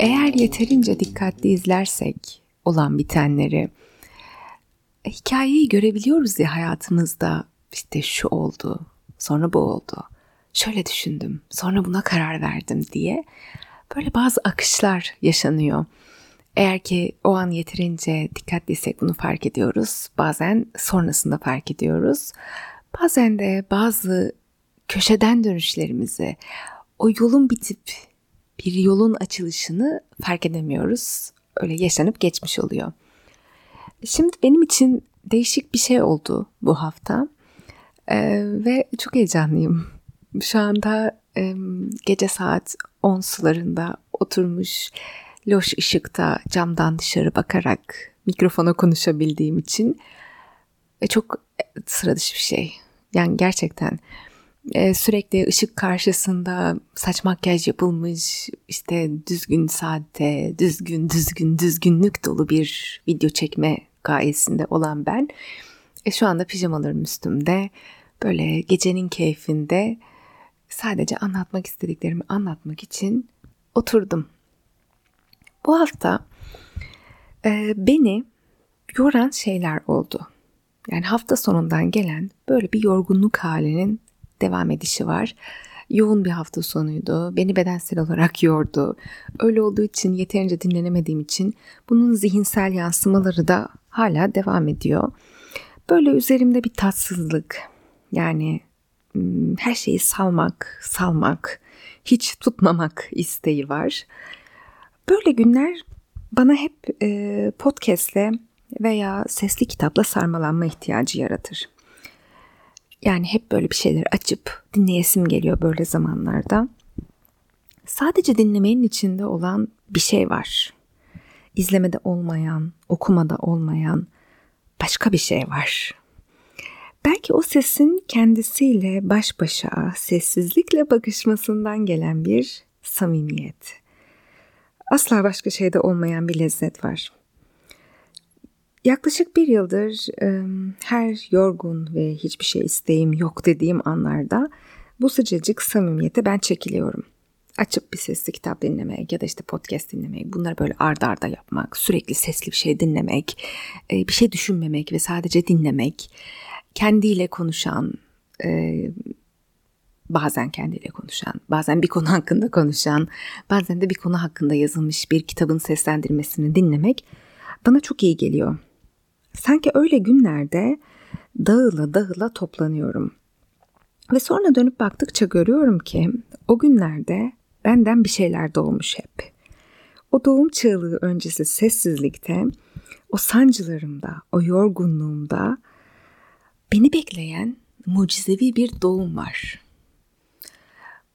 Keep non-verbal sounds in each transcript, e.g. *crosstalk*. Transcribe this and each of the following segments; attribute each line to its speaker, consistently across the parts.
Speaker 1: Eğer yeterince dikkatli izlersek olan bitenleri, hikayeyi görebiliyoruz ya hayatımızda. İşte şu oldu, sonra bu oldu. Şöyle düşündüm, sonra buna karar verdim diye. Böyle bazı akışlar yaşanıyor. Eğer ki o an yeterince dikkatliysek bunu fark ediyoruz. Bazen sonrasında fark ediyoruz. Bazen de bazı köşeden dönüşlerimizi, o yolun bitip bir yolun açılışını fark edemiyoruz. Öyle yaşanıp geçmiş oluyor. Şimdi benim için değişik bir şey oldu bu hafta ee, ve çok heyecanlıyım. Şu anda e, gece saat 10 sularında oturmuş loş ışıkta camdan dışarı bakarak mikrofona konuşabildiğim için e, çok sıra dışı bir şey. Yani gerçekten e, sürekli ışık karşısında saç makyaj yapılmış işte düzgün saatte düzgün düzgün düzgünlük dolu bir video çekme gayesinde olan ben e, şu anda pijamalarım üstümde böyle gecenin keyfinde sadece anlatmak istediklerimi anlatmak için oturdum. Bu hafta e, beni yoran şeyler oldu. Yani hafta sonundan gelen böyle bir yorgunluk halinin devam edişi var. Yoğun bir hafta sonuydu. Beni bedensel olarak yordu. Öyle olduğu için yeterince dinlenemediğim için bunun zihinsel yansımaları da hala devam ediyor. Böyle üzerimde bir tatsızlık. Yani her şeyi salmak, salmak, hiç tutmamak isteği var. Böyle günler bana hep e, podcastle veya sesli kitapla sarmalanma ihtiyacı yaratır. Yani hep böyle bir şeyler açıp dinleyesim geliyor böyle zamanlarda. Sadece dinlemenin içinde olan bir şey var. İzlemede olmayan, okumada olmayan başka bir şey var. Belki o sesin kendisiyle baş başa sessizlikle bakışmasından gelen bir samimiyet. Asla başka şeyde olmayan bir lezzet var. Yaklaşık bir yıldır her yorgun ve hiçbir şey isteğim yok dediğim anlarda bu sıcacık samimiyete ben çekiliyorum. Açıp bir sesli kitap dinlemek ya da işte podcast dinlemek, bunları böyle ardarda arda yapmak, sürekli sesli bir şey dinlemek, bir şey düşünmemek ve sadece dinlemek, kendiyle konuşan, bazen kendiyle konuşan, bazen bir konu hakkında konuşan, bazen de bir konu hakkında yazılmış bir kitabın seslendirmesini dinlemek bana çok iyi geliyor. Sanki öyle günlerde dağıla dağıla toplanıyorum. Ve sonra dönüp baktıkça görüyorum ki o günlerde benden bir şeyler doğmuş hep. O doğum çığlığı öncesi sessizlikte, o sancılarımda, o yorgunluğumda beni bekleyen mucizevi bir doğum var.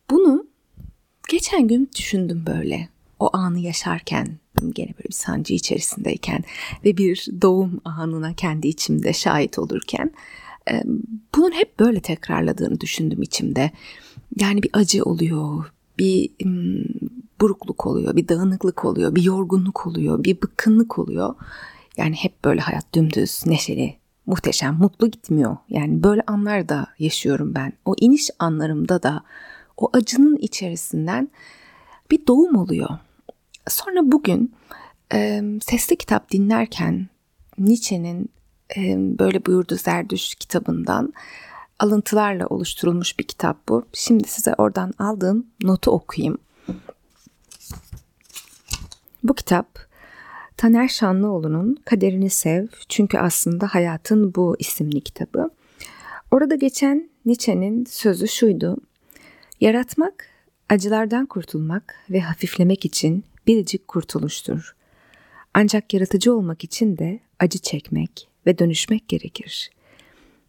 Speaker 1: Bunu geçen gün düşündüm böyle. O anı yaşarken gene böyle bir sancı içerisindeyken ve bir doğum anına kendi içimde şahit olurken bunun hep böyle tekrarladığını düşündüm içimde. Yani bir acı oluyor, bir burukluk oluyor, bir dağınıklık oluyor, bir yorgunluk oluyor, bir bıkkınlık oluyor. Yani hep böyle hayat dümdüz, neşeli, muhteşem, mutlu gitmiyor. Yani böyle anlar da yaşıyorum ben. O iniş anlarımda da o acının içerisinden bir doğum oluyor. Sonra bugün e, sesli kitap dinlerken Nietzsche'nin e, böyle buyurdu Zerdüş kitabından alıntılarla oluşturulmuş bir kitap bu. Şimdi size oradan aldığım notu okuyayım. Bu kitap Taner Şanlıoğlu'nun Kaderini Sev Çünkü Aslında Hayatın Bu isimli kitabı. Orada geçen Nietzsche'nin sözü şuydu. Yaratmak, acılardan kurtulmak ve hafiflemek için biricik kurtuluştur. Ancak yaratıcı olmak için de acı çekmek ve dönüşmek gerekir.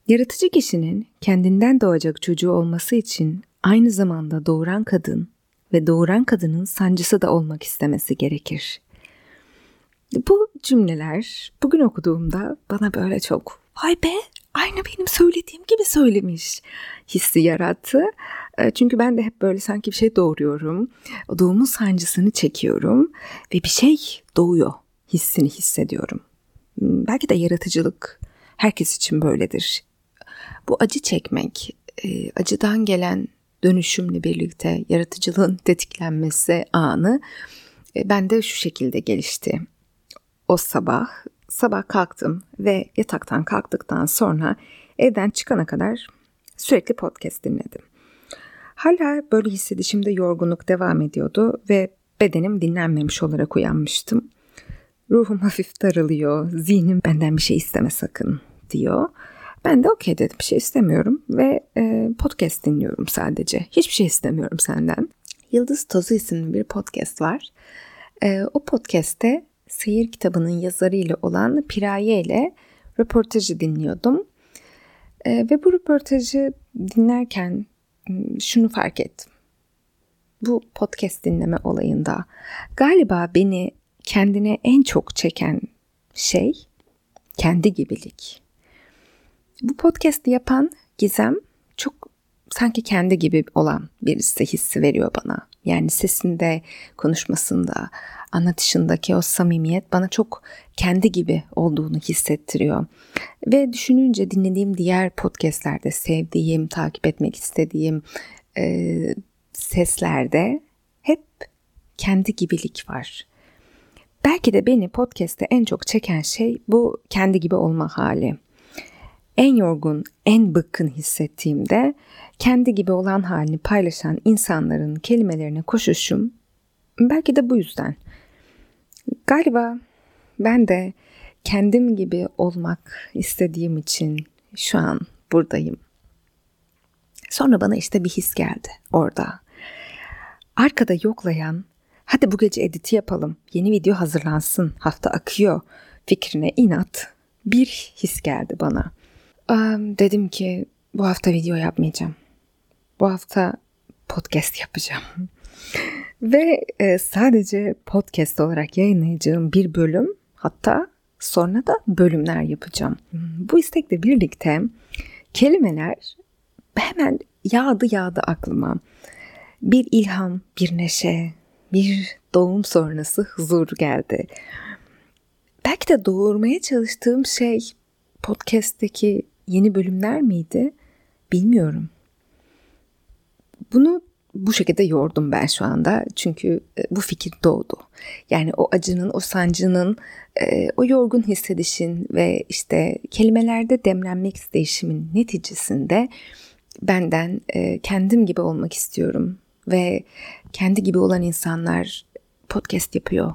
Speaker 1: Yaratıcı kişinin kendinden doğacak çocuğu olması için aynı zamanda doğuran kadın ve doğuran kadının sancısı da olmak istemesi gerekir. Bu cümleler bugün okuduğumda bana böyle çok vay be aynı benim söylediğim gibi söylemiş hissi yarattı. E, çünkü ben de hep böyle sanki bir şey doğuruyorum. Doğumun sancısını çekiyorum ve bir şey doğuyor hissini hissediyorum. Hmm, belki de yaratıcılık herkes için böyledir. Bu acı çekmek, e, acıdan gelen dönüşümle birlikte yaratıcılığın *laughs* tetiklenmesi anı Ben de şu şekilde gelişti. O sabah, sabah kalktım ve yataktan kalktıktan sonra evden çıkana kadar sürekli podcast dinledim. Hala böyle hissedişimde yorgunluk devam ediyordu ve bedenim dinlenmemiş olarak uyanmıştım. Ruhum hafif daralıyor, zihnim benden bir şey isteme sakın diyor. Ben de okey dedim bir şey istemiyorum ve e, podcast dinliyorum sadece. Hiçbir şey istemiyorum senden. Yıldız Tozu isimli bir podcast var. E, o podcast'te seyir kitabının yazarıyla olan Piraye ile röportajı dinliyordum. E, ve bu röportajı dinlerken şunu fark ettim. Bu podcast dinleme olayında galiba beni kendine en çok çeken şey kendi gibilik. Bu podcast'i yapan Gizem çok sanki kendi gibi olan birisi hissi veriyor bana. Yani sesinde, konuşmasında, anlatışındaki o samimiyet bana çok kendi gibi olduğunu hissettiriyor. Ve düşününce dinlediğim diğer podcastlerde sevdiğim, takip etmek istediğim e, seslerde hep kendi gibilik var. Belki de beni podcast'te en çok çeken şey bu kendi gibi olma hali. En yorgun, en bıkkın hissettiğimde kendi gibi olan halini paylaşan insanların kelimelerine koşuşum belki de bu yüzden. Galiba ben de kendim gibi olmak istediğim için şu an buradayım. Sonra bana işte bir his geldi orada. Arkada yoklayan, hadi bu gece editi yapalım, yeni video hazırlansın, hafta akıyor fikrine inat bir his geldi bana. Dedim ki bu hafta video yapmayacağım. Bu hafta podcast yapacağım. Ve e, sadece podcast olarak yayınlayacağım bir bölüm hatta sonra da bölümler yapacağım. Bu istekle birlikte kelimeler hemen yağdı yağdı aklıma. Bir ilham, bir neşe, bir doğum sonrası huzur geldi. Belki de doğurmaya çalıştığım şey podcast'teki yeni bölümler miydi? Bilmiyorum. Bunu bu şekilde yordum ben şu anda. Çünkü e, bu fikir doğdu. Yani o acının, o sancının, e, o yorgun hissedişin ve işte kelimelerde demlenmek isteyişimin neticesinde benden e, kendim gibi olmak istiyorum. Ve kendi gibi olan insanlar podcast yapıyor.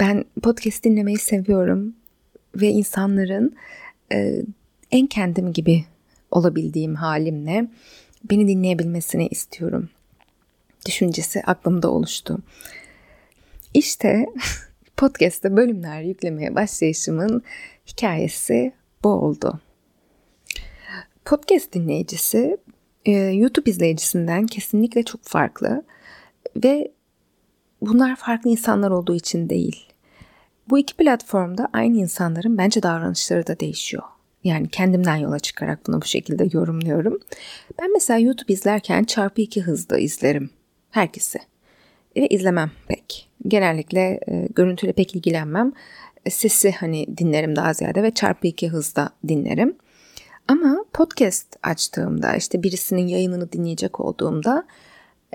Speaker 1: Ben podcast dinlemeyi seviyorum ve insanların en kendim gibi olabildiğim halimle beni dinleyebilmesini istiyorum. Düşüncesi aklımda oluştu. İşte *laughs* podcast'te bölümler yüklemeye başlayışımın hikayesi bu oldu. Podcast dinleyicisi e, YouTube izleyicisinden kesinlikle çok farklı ve bunlar farklı insanlar olduğu için değil. Bu iki platformda aynı insanların bence davranışları da değişiyor. Yani kendimden yola çıkarak bunu bu şekilde yorumluyorum. Ben mesela YouTube izlerken çarpı iki hızda izlerim herkesi. Ve izlemem pek. Genellikle e, görüntüyle pek ilgilenmem. Sesi hani dinlerim daha ziyade ve çarpı iki hızda dinlerim. Ama podcast açtığımda işte birisinin yayınını dinleyecek olduğumda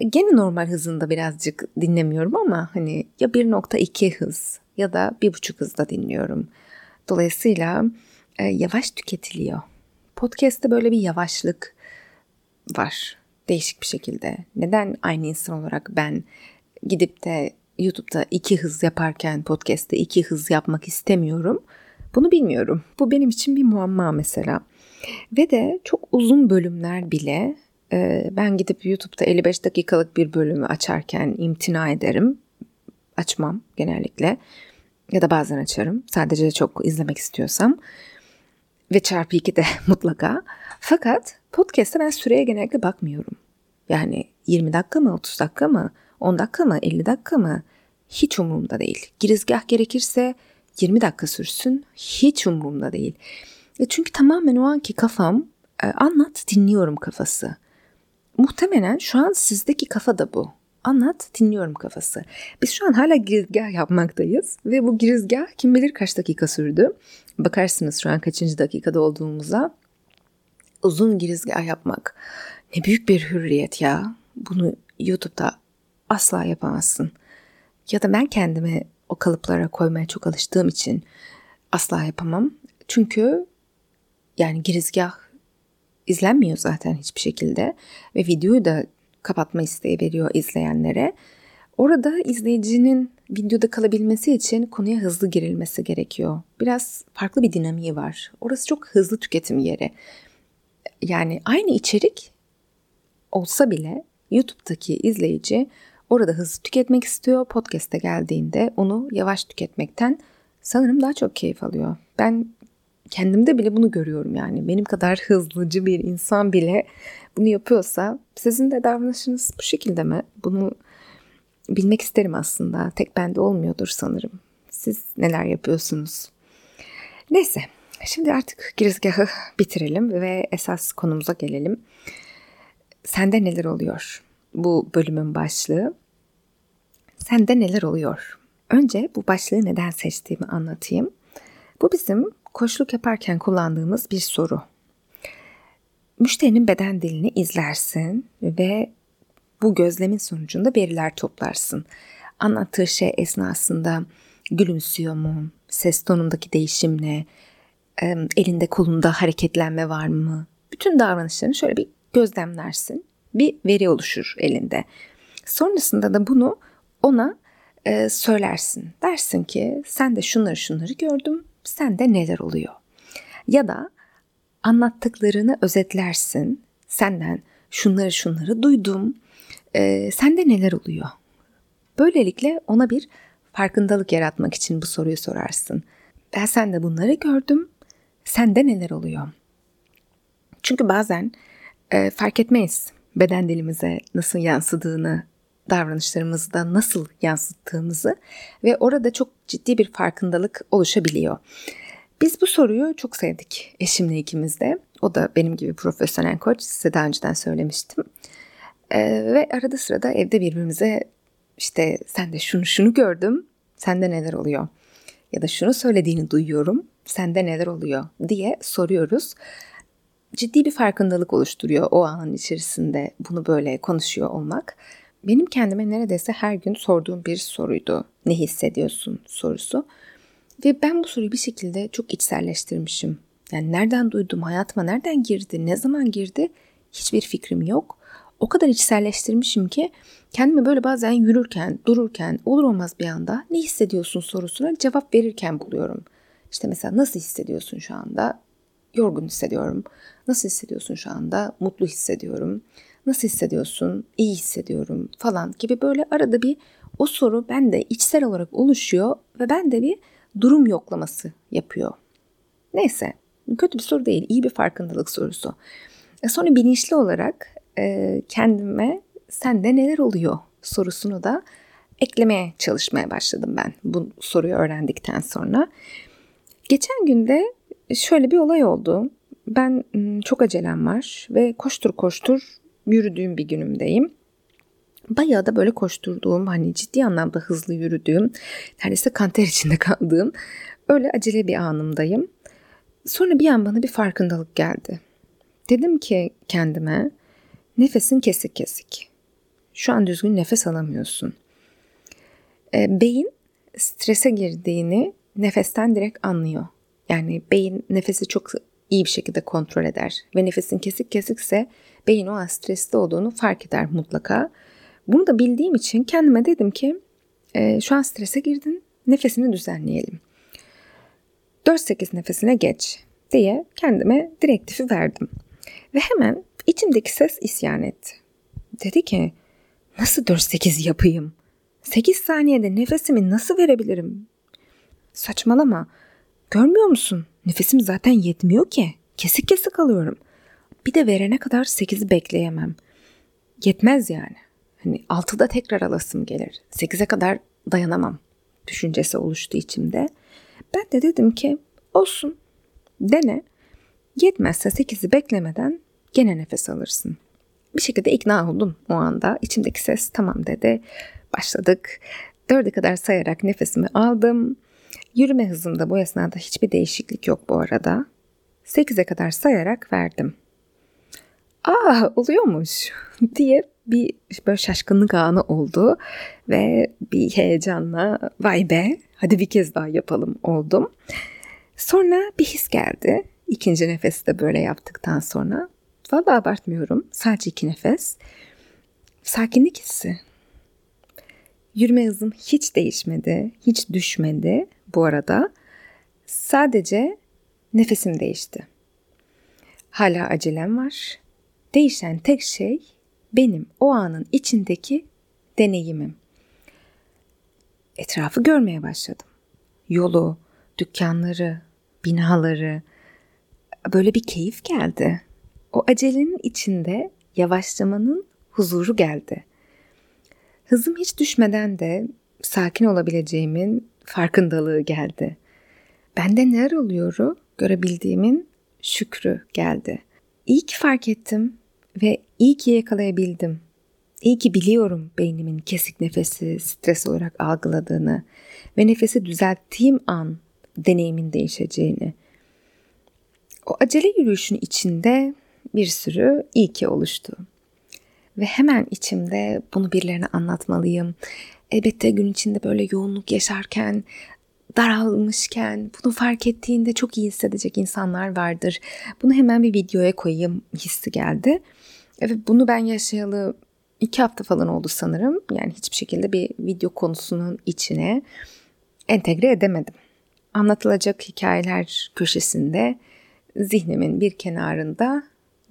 Speaker 1: gene normal hızında birazcık dinlemiyorum ama hani ya 1.2 hız ya da 1.5 hızda dinliyorum. Dolayısıyla e, yavaş tüketiliyor. Podcast'te böyle bir yavaşlık var değişik bir şekilde. Neden aynı insan olarak ben gidip de YouTube'da iki hız yaparken podcast'te iki hız yapmak istemiyorum? Bunu bilmiyorum. Bu benim için bir muamma mesela. Ve de çok uzun bölümler bile e, ben gidip YouTube'da 55 dakikalık bir bölümü açarken imtina ederim. Açmam genellikle. Ya da bazen açarım. Sadece çok izlemek istiyorsam ve çarpı 2 de *laughs* mutlaka. Fakat podcast'te ben süreye genellikle bakmıyorum. Yani 20 dakika mı, 30 dakika mı, 10 dakika mı, 50 dakika mı? Hiç umurumda değil. Girizgah gerekirse 20 dakika sürsün. Hiç umurumda değil. E çünkü tamamen o anki kafam e, anlat dinliyorum kafası. Muhtemelen şu an sizdeki kafa da bu. Anlat dinliyorum kafası. Biz şu an hala girizgah yapmaktayız ve bu girizgah kim bilir kaç dakika sürdü. Bakarsınız şu an kaçıncı dakikada olduğumuza. Uzun girizgah yapmak ne büyük bir hürriyet ya. Bunu YouTube'da asla yapamazsın. Ya da ben kendimi o kalıplara koymaya çok alıştığım için asla yapamam. Çünkü yani girizgah izlenmiyor zaten hiçbir şekilde ve videoyu da kapatma isteği veriyor izleyenlere. Orada izleyicinin videoda kalabilmesi için konuya hızlı girilmesi gerekiyor. Biraz farklı bir dinamiği var. Orası çok hızlı tüketim yeri. Yani aynı içerik olsa bile YouTube'daki izleyici orada hızlı tüketmek istiyor. Podcast'e geldiğinde onu yavaş tüketmekten sanırım daha çok keyif alıyor. Ben kendimde bile bunu görüyorum yani. Benim kadar hızlıcı bir insan bile bunu yapıyorsa sizin de davranışınız bu şekilde mi? Bunu bilmek isterim aslında. Tek bende olmuyordur sanırım. Siz neler yapıyorsunuz? Neyse, şimdi artık girizgahı bitirelim ve esas konumuza gelelim. Sende neler oluyor? Bu bölümün başlığı. Sende neler oluyor? Önce bu başlığı neden seçtiğimi anlatayım. Bu bizim koçluk yaparken kullandığımız bir soru. Müşterinin beden dilini izlersin ve bu gözlemin sonucunda veriler toplarsın. Anlattığı şey esnasında gülümsüyor mu? Ses tonundaki değişim ne? Elinde kolunda hareketlenme var mı? Bütün davranışlarını şöyle bir gözlemlersin. Bir veri oluşur elinde. Sonrasında da bunu ona e, söylersin. Dersin ki sen de şunları şunları gördüm. Sende neler oluyor? Ya da anlattıklarını özetlersin. Senden şunları şunları duydum e, sende neler oluyor? Böylelikle ona bir farkındalık yaratmak için bu soruyu sorarsın. Ben sende bunları gördüm. Sende neler oluyor? Çünkü bazen e, fark etmeyiz beden dilimize nasıl yansıdığını, davranışlarımızda nasıl yansıttığımızı ve orada çok ciddi bir farkındalık oluşabiliyor. Biz bu soruyu çok sevdik eşimle ikimiz de. O da benim gibi profesyonel koç. Size daha önceden söylemiştim. Ee, ve arada sırada evde birbirimize işte sen de şunu şunu gördüm, sende neler oluyor? Ya da şunu söylediğini duyuyorum, sende neler oluyor diye soruyoruz. Ciddi bir farkındalık oluşturuyor o anın içerisinde bunu böyle konuşuyor olmak. Benim kendime neredeyse her gün sorduğum bir soruydu. Ne hissediyorsun sorusu. Ve ben bu soruyu bir şekilde çok içselleştirmişim. Yani nereden duydum, hayatıma nereden girdi, ne zaman girdi hiçbir fikrim yok o kadar içselleştirmişim ki kendimi böyle bazen yürürken, dururken, olur olmaz bir anda ne hissediyorsun sorusuna cevap verirken buluyorum. İşte mesela nasıl hissediyorsun şu anda? Yorgun hissediyorum. Nasıl hissediyorsun şu anda? Mutlu hissediyorum. Nasıl hissediyorsun? İyi hissediyorum falan gibi böyle arada bir o soru bende içsel olarak oluşuyor ve bende bir durum yoklaması yapıyor. Neyse kötü bir soru değil iyi bir farkındalık sorusu. E sonra bilinçli olarak e, kendime sende neler oluyor sorusunu da eklemeye çalışmaya başladım ben bu soruyu öğrendikten sonra. Geçen günde şöyle bir olay oldu. Ben çok acelem var ve koştur koştur yürüdüğüm bir günümdeyim. Bayağı da böyle koşturduğum, hani ciddi anlamda hızlı yürüdüğüm, neredeyse kanter içinde *laughs* kaldığım öyle acele bir anımdayım. Sonra bir an bana bir farkındalık geldi. Dedim ki kendime, Nefesin kesik kesik. Şu an düzgün nefes alamıyorsun. E, beyin strese girdiğini nefesten direkt anlıyor. Yani beyin nefesi çok iyi bir şekilde kontrol eder ve nefesin kesik kesikse beyin o an stresli olduğunu fark eder mutlaka. Bunu da bildiğim için kendime dedim ki e, şu an strese girdin nefesini düzenleyelim. 4-8 nefesine geç diye kendime direktifi verdim. Ve hemen İçimdeki ses isyan etti. Dedi ki nasıl 4-8 yapayım? 8 saniyede nefesimi nasıl verebilirim? Saçmalama. Görmüyor musun? Nefesim zaten yetmiyor ki. Kesik kesik alıyorum. Bir de verene kadar 8'i bekleyemem. Yetmez yani. Hani 6'da tekrar alasım gelir. 8'e kadar dayanamam düşüncesi oluştu içimde. Ben de dedim ki olsun dene. Yetmezse 8'i beklemeden Gene nefes alırsın. Bir şekilde ikna oldum o anda. İçimdeki ses tamam dedi. Başladık. Dörde kadar sayarak nefesimi aldım. Yürüme hızımda bu esnada hiçbir değişiklik yok bu arada. Sekize kadar sayarak verdim. Aa oluyormuş *laughs* diye bir böyle şaşkınlık anı oldu ve bir heyecanla vay be hadi bir kez daha yapalım oldum. Sonra bir his geldi. İkinci nefesi de böyle yaptıktan sonra. Valla abartmıyorum. Sadece iki nefes. Sakinlik hissi. Yürüme hızım hiç değişmedi. Hiç düşmedi bu arada. Sadece nefesim değişti. Hala acelem var. Değişen tek şey benim o anın içindeki deneyimim. Etrafı görmeye başladım. Yolu, dükkanları, binaları. Böyle bir keyif geldi. O acelenin içinde yavaşlamanın huzuru geldi. Hızım hiç düşmeden de sakin olabileceğimin farkındalığı geldi. Bende neler oluyoru görebildiğimin şükrü geldi. İyi ki fark ettim ve iyi ki yakalayabildim. İyi ki biliyorum beynimin kesik nefesi stres olarak algıladığını ve nefesi düzelttiğim an deneyimin değişeceğini. O acele yürüyüşün içinde bir sürü iyi ki oluştu. Ve hemen içimde bunu birilerine anlatmalıyım. Elbette gün içinde böyle yoğunluk yaşarken, daralmışken, bunu fark ettiğinde çok iyi hissedecek insanlar vardır. Bunu hemen bir videoya koyayım hissi geldi. Evet bunu ben yaşayalı iki hafta falan oldu sanırım. Yani hiçbir şekilde bir video konusunun içine entegre edemedim. Anlatılacak hikayeler köşesinde zihnimin bir kenarında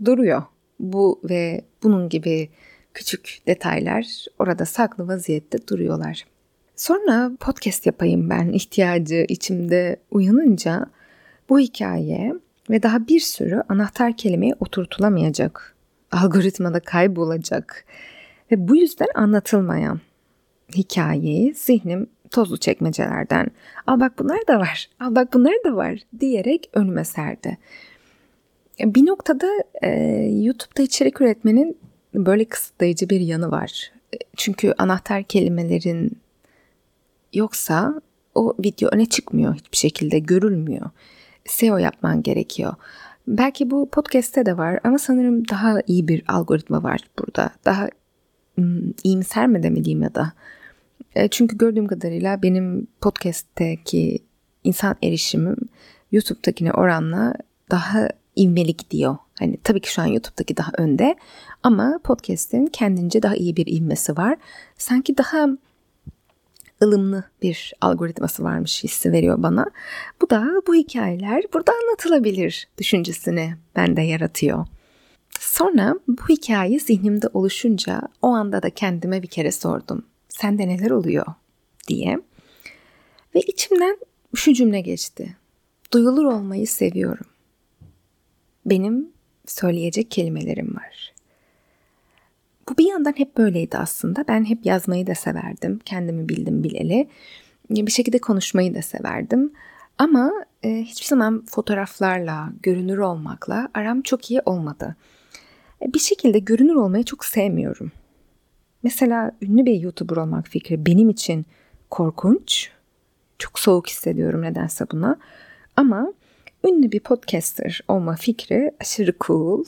Speaker 1: duruyor. Bu ve bunun gibi küçük detaylar orada saklı vaziyette duruyorlar. Sonra podcast yapayım ben ihtiyacı içimde uyanınca bu hikaye ve daha bir sürü anahtar kelimeye oturtulamayacak, algoritmada kaybolacak ve bu yüzden anlatılmayan hikayeyi zihnim tozlu çekmecelerden al bak bunlar da var, al bak bunlar da var diyerek önüme serdi. Bir noktada e, YouTube'da içerik üretmenin böyle kısıtlayıcı bir yanı var. Çünkü anahtar kelimelerin yoksa o video öne çıkmıyor hiçbir şekilde görülmüyor. SEO yapman gerekiyor. Belki bu podcast'te de var ama sanırım daha iyi bir algoritma var burada. Daha iyimser mi demeliyim ya da. E, çünkü gördüğüm kadarıyla benim podcast'teki insan erişimim YouTube'dakine oranla daha ivmeli gidiyor. Hani tabii ki şu an YouTube'daki daha önde ama podcast'in kendince daha iyi bir ivmesi var. Sanki daha ılımlı bir algoritması varmış hissi veriyor bana. Bu da bu hikayeler burada anlatılabilir düşüncesini bende yaratıyor. Sonra bu hikaye zihnimde oluşunca o anda da kendime bir kere sordum. Sende neler oluyor diye. Ve içimden şu cümle geçti. Duyulur olmayı seviyorum. Benim söyleyecek kelimelerim var. Bu bir yandan hep böyleydi aslında. Ben hep yazmayı da severdim. Kendimi bildim bileli. Bir şekilde konuşmayı da severdim. Ama e, hiçbir zaman fotoğraflarla, görünür olmakla aram çok iyi olmadı. E, bir şekilde görünür olmayı çok sevmiyorum. Mesela ünlü bir YouTuber olmak fikri benim için korkunç. Çok soğuk hissediyorum nedense buna. Ama ünlü bir podcaster olma fikri aşırı cool,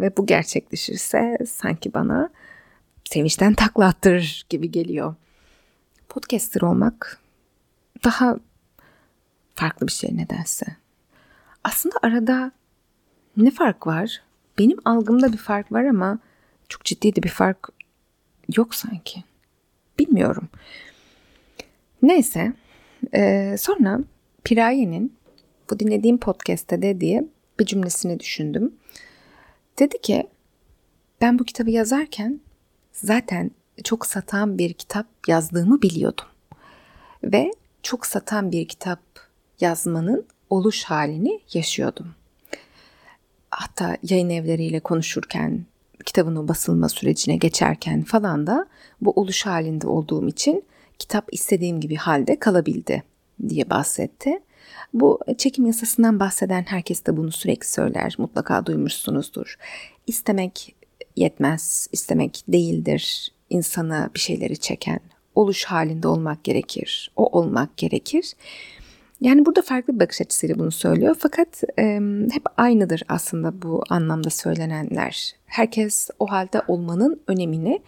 Speaker 1: ve bu gerçekleşirse sanki bana sevinçten takla attırır gibi geliyor. Podcaster olmak daha farklı bir şey nedense. Aslında arada ne fark var? Benim algımda bir fark var ama çok ciddi de bir fark yok sanki. Bilmiyorum. Neyse. E, sonra Piraye'nin bu dinlediğim podcast'te dediği bir cümlesini düşündüm. Dedi ki ben bu kitabı yazarken zaten çok satan bir kitap yazdığımı biliyordum. Ve çok satan bir kitap yazmanın oluş halini yaşıyordum. Hatta yayın evleriyle konuşurken, kitabın basılma sürecine geçerken falan da bu oluş halinde olduğum için kitap istediğim gibi halde kalabildi diye bahsetti. Bu çekim yasasından bahseden herkes de bunu sürekli söyler. Mutlaka duymuşsunuzdur. İstemek yetmez, istemek değildir insana bir şeyleri çeken. Oluş halinde olmak gerekir. O olmak gerekir. Yani burada farklı bir bakış açısıyla bunu söylüyor fakat e, hep aynıdır aslında bu anlamda söylenenler. Herkes o halde olmanın önemini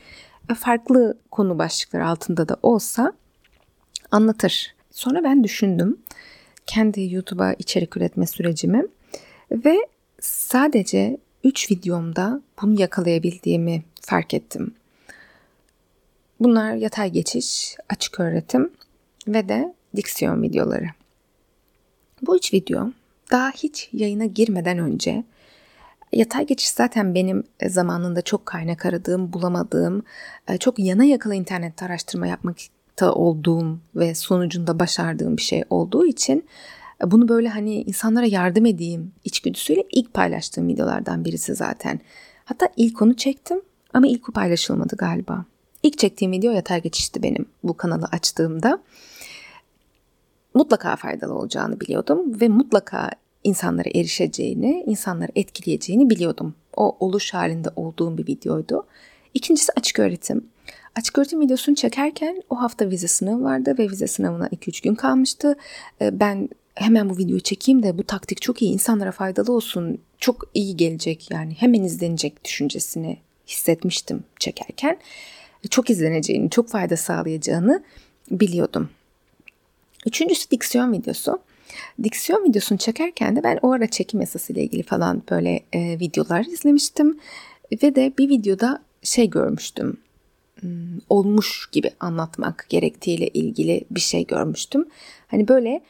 Speaker 1: farklı konu başlıkları altında da olsa anlatır. Sonra ben düşündüm kendi YouTube'a içerik üretme sürecimi ve sadece 3 videomda bunu yakalayabildiğimi fark ettim. Bunlar yatay geçiş, açık öğretim ve de diksiyon videoları. Bu üç video daha hiç yayına girmeden önce yatay geçiş zaten benim zamanında çok kaynak aradığım, bulamadığım, çok yana yakala internette araştırma yapmakta olduğum ve sonucunda başardığım bir şey olduğu için bunu böyle hani insanlara yardım edeyim içgüdüsüyle ilk paylaştığım videolardan birisi zaten. Hatta ilk onu çektim ama ilk o paylaşılmadı galiba. İlk çektiğim video yatay geçişti benim bu kanalı açtığımda. Mutlaka faydalı olacağını biliyordum ve mutlaka insanlara erişeceğini, insanları etkileyeceğini biliyordum. O oluş halinde olduğum bir videoydu. İkincisi açık öğretim. Açık öğretim videosunu çekerken o hafta vize sınavı vardı ve vize sınavına 2-3 gün kalmıştı. Ee, ben hemen bu videoyu çekeyim de bu taktik çok iyi insanlara faydalı olsun çok iyi gelecek yani hemen izlenecek düşüncesini hissetmiştim çekerken çok izleneceğini çok fayda sağlayacağını biliyordum. Üçüncüsü diksiyon videosu. Diksiyon videosunu çekerken de ben o ara çekim yasası ilgili falan böyle e, videolar izlemiştim ve de bir videoda şey görmüştüm olmuş gibi anlatmak gerektiğiyle ilgili bir şey görmüştüm. Hani böyle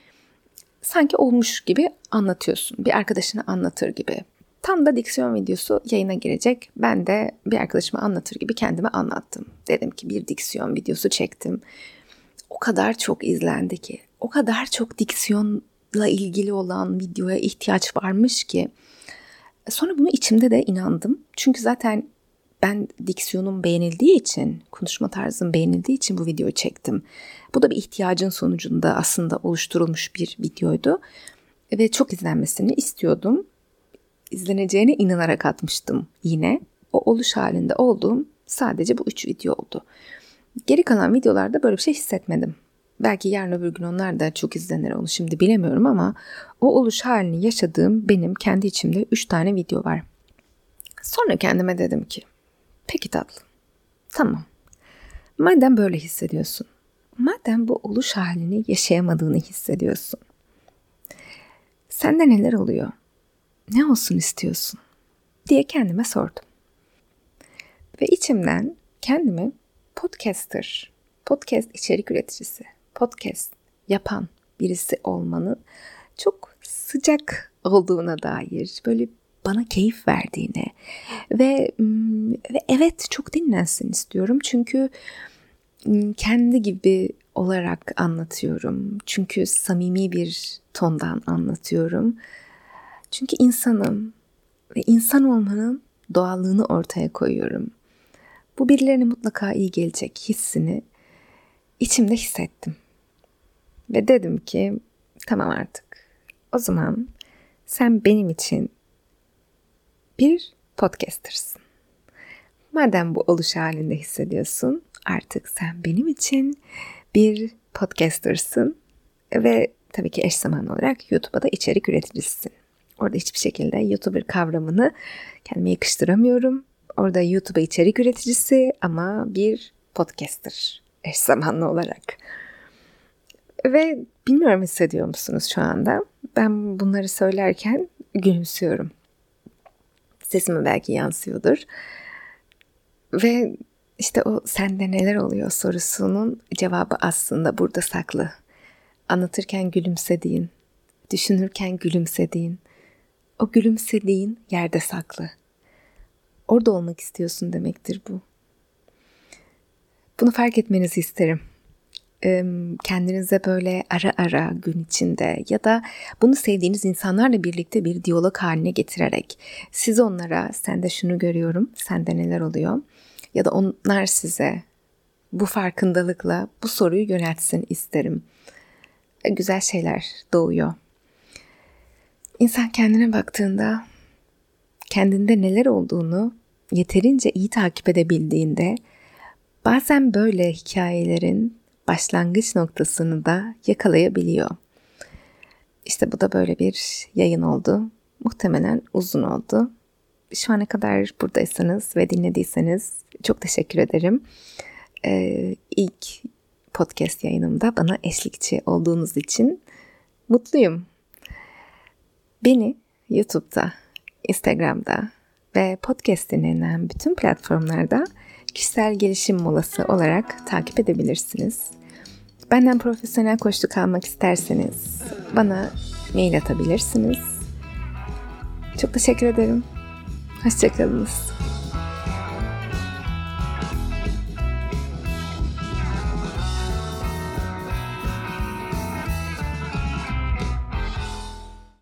Speaker 1: sanki olmuş gibi anlatıyorsun. Bir arkadaşına anlatır gibi. Tam da diksiyon videosu yayına girecek. Ben de bir arkadaşıma anlatır gibi kendime anlattım. Dedim ki bir diksiyon videosu çektim. O kadar çok izlendi ki. O kadar çok diksiyonla ilgili olan videoya ihtiyaç varmış ki. Sonra bunu içimde de inandım. Çünkü zaten ben diksiyonum beğenildiği için, konuşma tarzım beğenildiği için bu videoyu çektim. Bu da bir ihtiyacın sonucunda aslında oluşturulmuş bir videoydu. Ve çok izlenmesini istiyordum. İzleneceğine inanarak atmıştım yine. O oluş halinde olduğum sadece bu üç video oldu. Geri kalan videolarda böyle bir şey hissetmedim. Belki yarın öbür gün onlar da çok izlenir onu şimdi bilemiyorum ama o oluş halini yaşadığım benim kendi içimde üç tane video var. Sonra kendime dedim ki Peki tatlım. Tamam. Madem böyle hissediyorsun, madem bu oluş halini yaşayamadığını hissediyorsun, sende neler oluyor? Ne olsun istiyorsun? diye kendime sordum. Ve içimden kendimi podcaster, podcast içerik üreticisi, podcast yapan birisi olmanın çok sıcak olduğuna dair böyle bana keyif verdiğini ve ve evet çok dinlensin istiyorum çünkü kendi gibi olarak anlatıyorum. Çünkü samimi bir tondan anlatıyorum. Çünkü insanım ve insan olmanın doğallığını ortaya koyuyorum. Bu birilerine mutlaka iyi gelecek hissini içimde hissettim. Ve dedim ki tamam artık. O zaman sen benim için bir podcastersın. Madem bu oluş halinde hissediyorsun, artık sen benim için bir podcastersın ve tabii ki eş zamanlı olarak YouTube'a da içerik üreticisisin. Orada hiçbir şekilde YouTuber kavramını kendime yakıştıramıyorum. Orada YouTube'a içerik üreticisi ama bir podcaster eş zamanlı olarak. Ve bilmiyorum hissediyor musunuz şu anda? Ben bunları söylerken gülümsüyorum. Sesime belki yansıyordur. Ve işte o sende neler oluyor sorusunun cevabı aslında burada saklı. Anlatırken gülümsediğin, düşünürken gülümsediğin, o gülümsediğin yerde saklı. Orada olmak istiyorsun demektir bu. Bunu fark etmenizi isterim kendinize böyle ara ara gün içinde ya da bunu sevdiğiniz insanlarla birlikte bir diyalog haline getirerek siz onlara sen de şunu görüyorum, sende neler oluyor ya da onlar size bu farkındalıkla bu soruyu yöneltsin isterim. E, güzel şeyler doğuyor. İnsan kendine baktığında kendinde neler olduğunu yeterince iyi takip edebildiğinde bazen böyle hikayelerin başlangıç noktasını da yakalayabiliyor. İşte bu da böyle bir yayın oldu. Muhtemelen uzun oldu. Şu ana kadar buradaysanız ve dinlediyseniz çok teşekkür ederim. Ee, ilk podcast yayınımda bana eşlikçi olduğunuz için mutluyum. Beni YouTube'da, Instagram'da ve podcast dinlenen bütün platformlarda kişisel gelişim molası olarak takip edebilirsiniz. Benden profesyonel koçluk almak isterseniz bana mail atabilirsiniz. Çok teşekkür ederim. Hoşçakalınız.